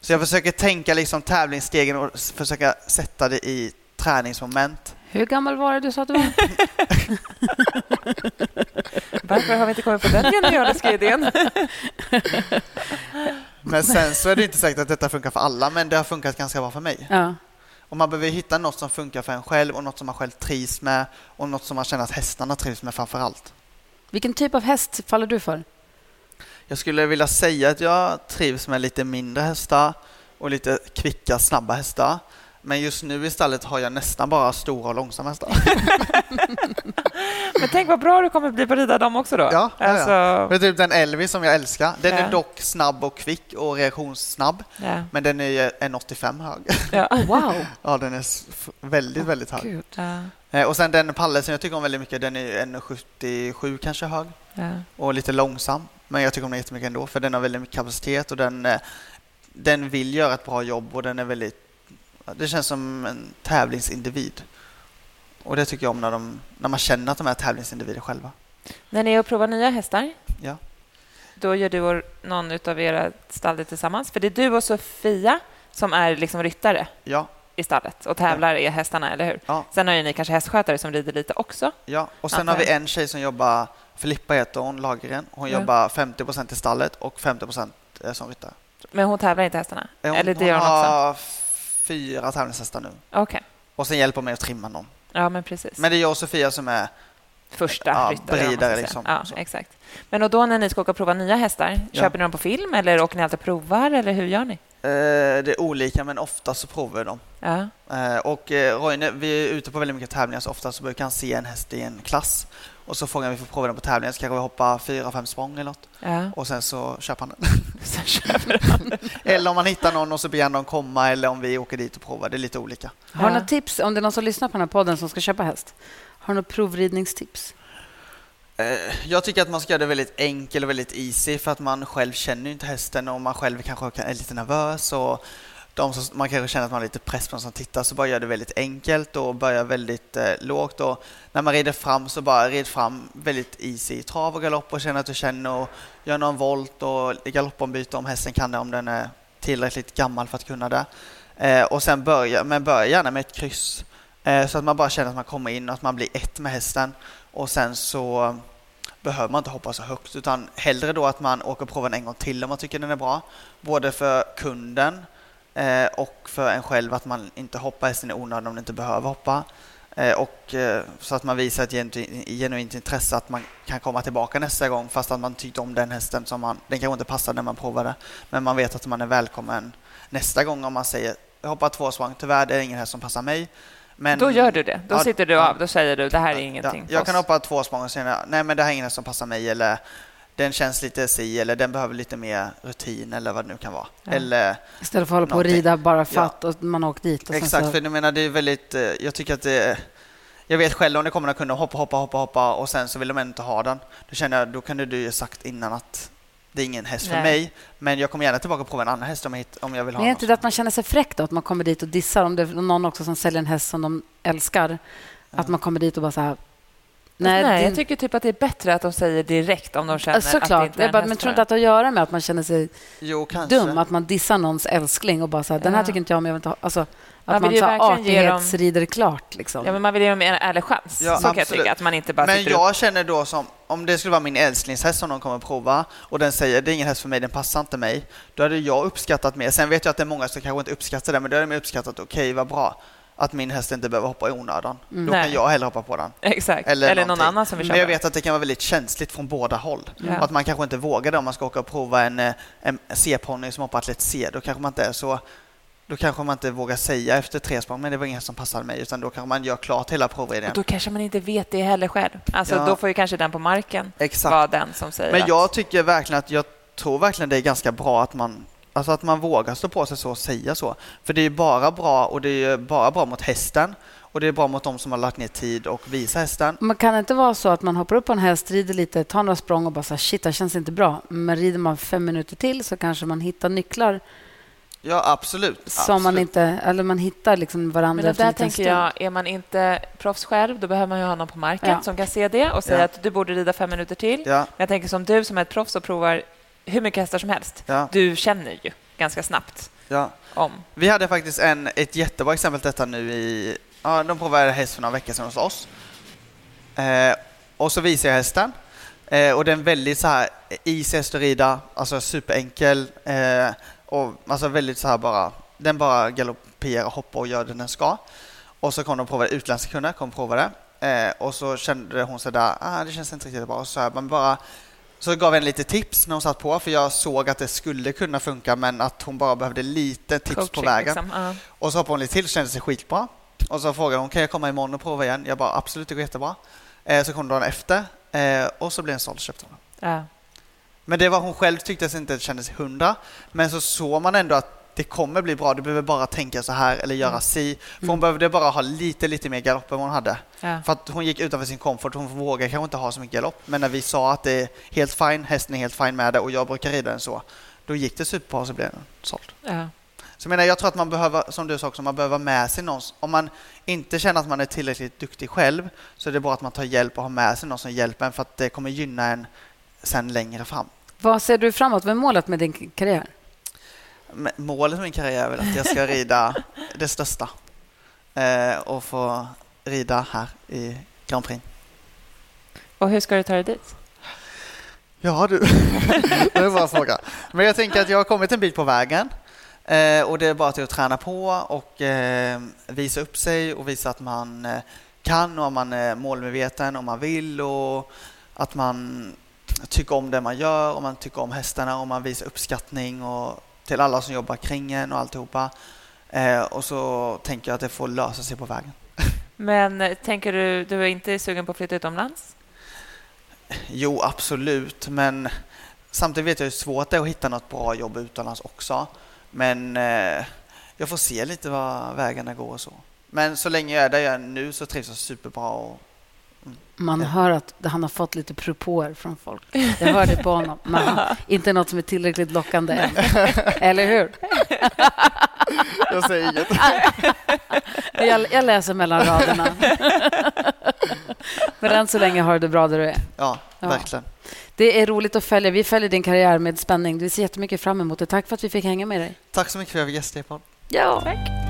Så jag försöker tänka liksom tävlingsstegen och försöka sätta det i träningsmoment. Hur gammal var det du sa att du var? *laughs* Varför har vi inte kommit på den genialiska idén? *laughs* Men sen så är det inte säkert att detta funkar för alla, men det har funkat ganska bra för mig. Ja. Och man behöver hitta något som funkar för en själv och något som man själv trivs med och något som man känner att hästarna trivs med framför allt. Vilken typ av häst faller du för? Jag skulle vilja säga att jag trivs med lite mindre hästar och lite kvicka, snabba hästar. Men just nu i stallet har jag nästan bara stora och långsamma hästar. *laughs* Men tänk vad bra du kommer bli på att rida dem också då. Ja, ja, ja. alltså, Det är typ den Elvis som jag älskar. Den Ja. är dock snabb och kvick och reaktionssnabb. ja. Men den är ju 1,85 hög. Ja. *laughs* Wow! Ja, den är väldigt, väldigt hög. Gud. Ja. Eh, Och sen den Palle som jag tycker om väldigt mycket, den är 1,77 kanske hög. Ja. och lite långsam. Men jag tycker om den jättemycket ändå för den har väldigt mycket kapacitet och den, eh, den vill göra ett bra jobb och den är väldigt... Det känns som en tävlingsindivid. Och det tycker jag om när, de, när man känner att de är tävlingsindivider själva. När ni är och provar nya hästar, Ja. då gör du och någon av era stallet tillsammans. För det är du och Sofia som är liksom ryttare Ja, i stallet och tävlar i hästarna, eller hur? Ja. Sen har ju ni kanske hästskötare som rider lite också. ja. Och sen har vi en tjej som jobbar, Filippa heter hon, Lagergren. Hon Ja. jobbar 50% i stallet och 50 eh, som ryttare. Men hon tävlar inte hästarna? Eh, Hon, eller det hon gör hon också? Fyra tävlingshästar nu. Okej. Och sen hjälper hon mig att trimma dem. Ja, men precis. Men det är jag och Sofia som är... Första Ja, ryttare. liksom. Ja, exakt. Men och då när ni ska åka och prova nya hästar, Ja. köper ni dem på film eller åker ni alltid och provar? Eller hur gör ni? Eh, det är olika, men ofta så provar vi dem. Ja. Eh, och eh, Roine, vi är ute på väldigt mycket tävlingar, så ofta så brukar han se en häst i en klass. Och så frågar vi för prova den på tävlingen, så kanske vi hoppar fyra, fem språng eller något. ja. Och sen så köper han den. *laughs* Sen köper han. eller om man hittar någon och så han dem komma, eller om vi åker dit och provar. Det är lite olika. Har du några tips, om det är någon som lyssnar på den här podden som ska köpa häst? Har du några provridningstips? Eh, Jag tycker att man ska göra det väldigt enkelt och väldigt easy för att man själv känner ju inte hästen och man själv kanske är lite nervös och de som, man kanske känner att man har lite press på de som tittar så bara gör det väldigt enkelt och börjar väldigt eh, lågt och när man rider fram så bara rid fram väldigt easy i trav och galopp och känner att du känner och gör någon volt och galoppombyte om hästen kan det om den är tillräckligt gammal för att kunna det. Eh, och sen börja, men börja gärna med ett kryss eh, så att man bara känner att man kommer in och att man blir ett med hästen och sen så behöver man inte hoppa så högt utan hellre då att man åker och provar den en gång till om man tycker den är bra. Både för kunden eh, och för en själv att man inte hoppar hästen i onödan om den inte behöver hoppa. Eh, och eh, så att man visar ett genuint, genuint intresse att man kan komma tillbaka nästa gång fast att man tyckte om den hästen som man, den kanske inte passade när man provade. Men man vet att man är välkommen nästa gång om man säger jag hoppar två svang, tyvärr det är ingen häst som passar mig. Men, Då gör du det. Då Ja, sitter du ja. av. Då säger du det här är ingenting Ja, jag kan hoppa två språng och säga nej men det här är ingen häst som passar mig eller den känns lite si eller den behöver lite mer rutin eller vad det nu kan vara. Ja. Eller, Istället för att hålla på och Någonting. rida bara för att och man har åkt dit. Exakt, så, för jag menar det är väldigt, eh, jag tycker att det jag vet själv om det kommer några kunder hoppa, hoppa, hoppa, hoppa och sen så vill de ändå inte ha den. Då känner jag, då kunde du ju sagt innan att det är ingen häst för Nej. mig, men jag kommer gärna tillbaka och prova en annan häst om jag, hitt- om jag vill ha Men är inte det att man känner sig fräck då? Att man kommer dit och dissar? Om det är någon också som säljer en häst som de älskar. Att man kommer dit och bara så här... Nej, din- jag tycker typ att det är bättre att de säger direkt om de känner att det Såklart. inte är Jag en bara, men tror inte att det har att göra med att man känner sig Jo, dum? Att man dissar någons älskling och bara så här, den här Ja. tycker inte jag om, jag vill inte ha... Alltså, Man att vill man ju så ge dem- artighetsrider klart. Liksom. Ja, men man vill ge dem en ärlig chans. Ja, så kan jag absolut. tycka. Att man inte bara Men jag känner då som, om det skulle vara min älsklingshäst som någon kommer att prova och den säger det är ingen häst för mig, den passar inte mig. Då hade jag uppskattat mer. Sen vet jag att det är många som kanske inte uppskattar det, men då hade jag uppskattat, okej vad bra att min häst inte behöver hoppa i onödan. Då kan Nej. jag hellre hoppa på den. Exakt. Eller, Eller någon annan som vill köpa. Men jag vet att det kan vara väldigt känsligt från båda håll. Och att man kanske inte vågar det om man ska åka och prova en, eh, en C-ponny som hoppar atlet C. Då kanske man inte är så då kanske man inte vågar säga efter tre språng, men det var ingen häst som passade mig, utan då kanske man gör klart hela Och provridningen. då kanske man inte vet det heller själv. Alltså, Ja. Då får ju kanske den på marken Exakt. vara den som säger Men att... jag tycker verkligen att jag tror verkligen det är ganska bra att man Alltså att man vågar stå på sig så och säga så. För det är bara bra och det är bara bra mot hästen och det är bra mot de som har lagt ner tid och visa hästen. Man kan inte vara så att man hoppar upp på en häst, rider lite, tar några språng och bara så här, shit, det känns inte bra. Men rider man fem minuter till så kanske man hittar nycklar Ja, absolut. som man absolut. inte... Eller man hittar liksom varandra Men det där tänker jag, är man inte proffs själv, då behöver man ju ha någon på marken Ja. som kan se det och säga Ja. att du borde rida fem minuter till. Ja, Men jag tänker som du som är ett proffs och provar hur mycket hästar som helst. ja, Du känner ju ganska snabbt ja. om. Vi hade faktiskt en, ett jättebra exempel detta nu i... Ja, de provade häst för några veckor sedan hos oss. Eh, och så visade jag hästen. Eh, och den är väldigt så här easy häst att rida, alltså superenkel. Eh, och alltså väldigt så här bara... Den bara galopperar, hoppar och gör det den ska. Och så kom de och provade, utländska kunder kom och provade. Eh, och så kände hon sig där, ah, det känns inte riktigt bra. Och så, här, man bara, så gav henne lite tips när hon satt på, för jag såg att det skulle kunna funka, men att hon bara behövde lite tips på Coaching, vägen. liksom. Ja. Och så hoppade hon lite till och kände sig skitbra. Och så frågade hon, kan jag komma imorgon och prova igen? Jag bara, absolut, det går jättebra. Eh, så kom dagen efter eh, och så blev den såld och köpte hon. Ja. Men det var hon själv tyckte det inte kändes hundra. Men så såg man ändå att det kommer bli bra. Du behöver bara tänka så här eller göra Mm. si. För hon behövde bara ha lite, lite mer galopp än vad hon hade. Ja. För att hon gick utanför sin komfort. Hon vågar kanske inte ha så mycket galopp. Men när vi sa att det är helt fine, hästen är helt fine med det och jag brukar rida den så. Då gick det superbra och så blev den såld. Ja. Så jag, menar, jag tror att man behöver, som du sa också, man behöver med sig någon. Om man inte känner att man är tillräckligt duktig själv så är det bra att man tar hjälp och har med sig någon som hjälper en för att det kommer gynna en sen längre fram. Vad ser du framåt? Vad är målet med din karriär? Målet med min karriär är väl att jag ska rida det största eh, och få rida här i Grand Prix. Och hur ska du ta dig dit? Ja du, *laughs* det är bara fråga. Men jag tänker att jag har kommit en bit på vägen eh, och det är bara till att träna på och eh, visa upp sig och visa att man eh, kan och att man är målmedveten och man vill och att man tycker om det man gör och man tycker om hästarna och man visar uppskattning och till alla som jobbar kring en och alltihopa. Eh, och så tänker jag att det får lösa sig på vägen. *laughs* Men eh, tänker du, du är inte sugen på att flytta utomlands? Jo, absolut, men samtidigt vet jag hur svårt det är att hitta något bra jobb utomlands också. Men eh, jag får se lite vad vägarna går och så. Men så länge jag är där jag är nu så trivs jag superbra. Och. Man hör att han har fått lite propåer från folk. Jag *laughs* hör det på honom. Men inte något som är tillräckligt lockande än. Eller hur? *laughs* Jag säger inget. *laughs* Jag, jag läser mellan raderna. Men än så länge har du det bra där du är. Ja, ja, verkligen. Det är roligt att följa. Vi följer din karriär med spänning. Vi ser jättemycket fram emot det. Tack för att vi fick hänga med dig. Tack så mycket för att jag fick gästa i podden. Ja. Tack.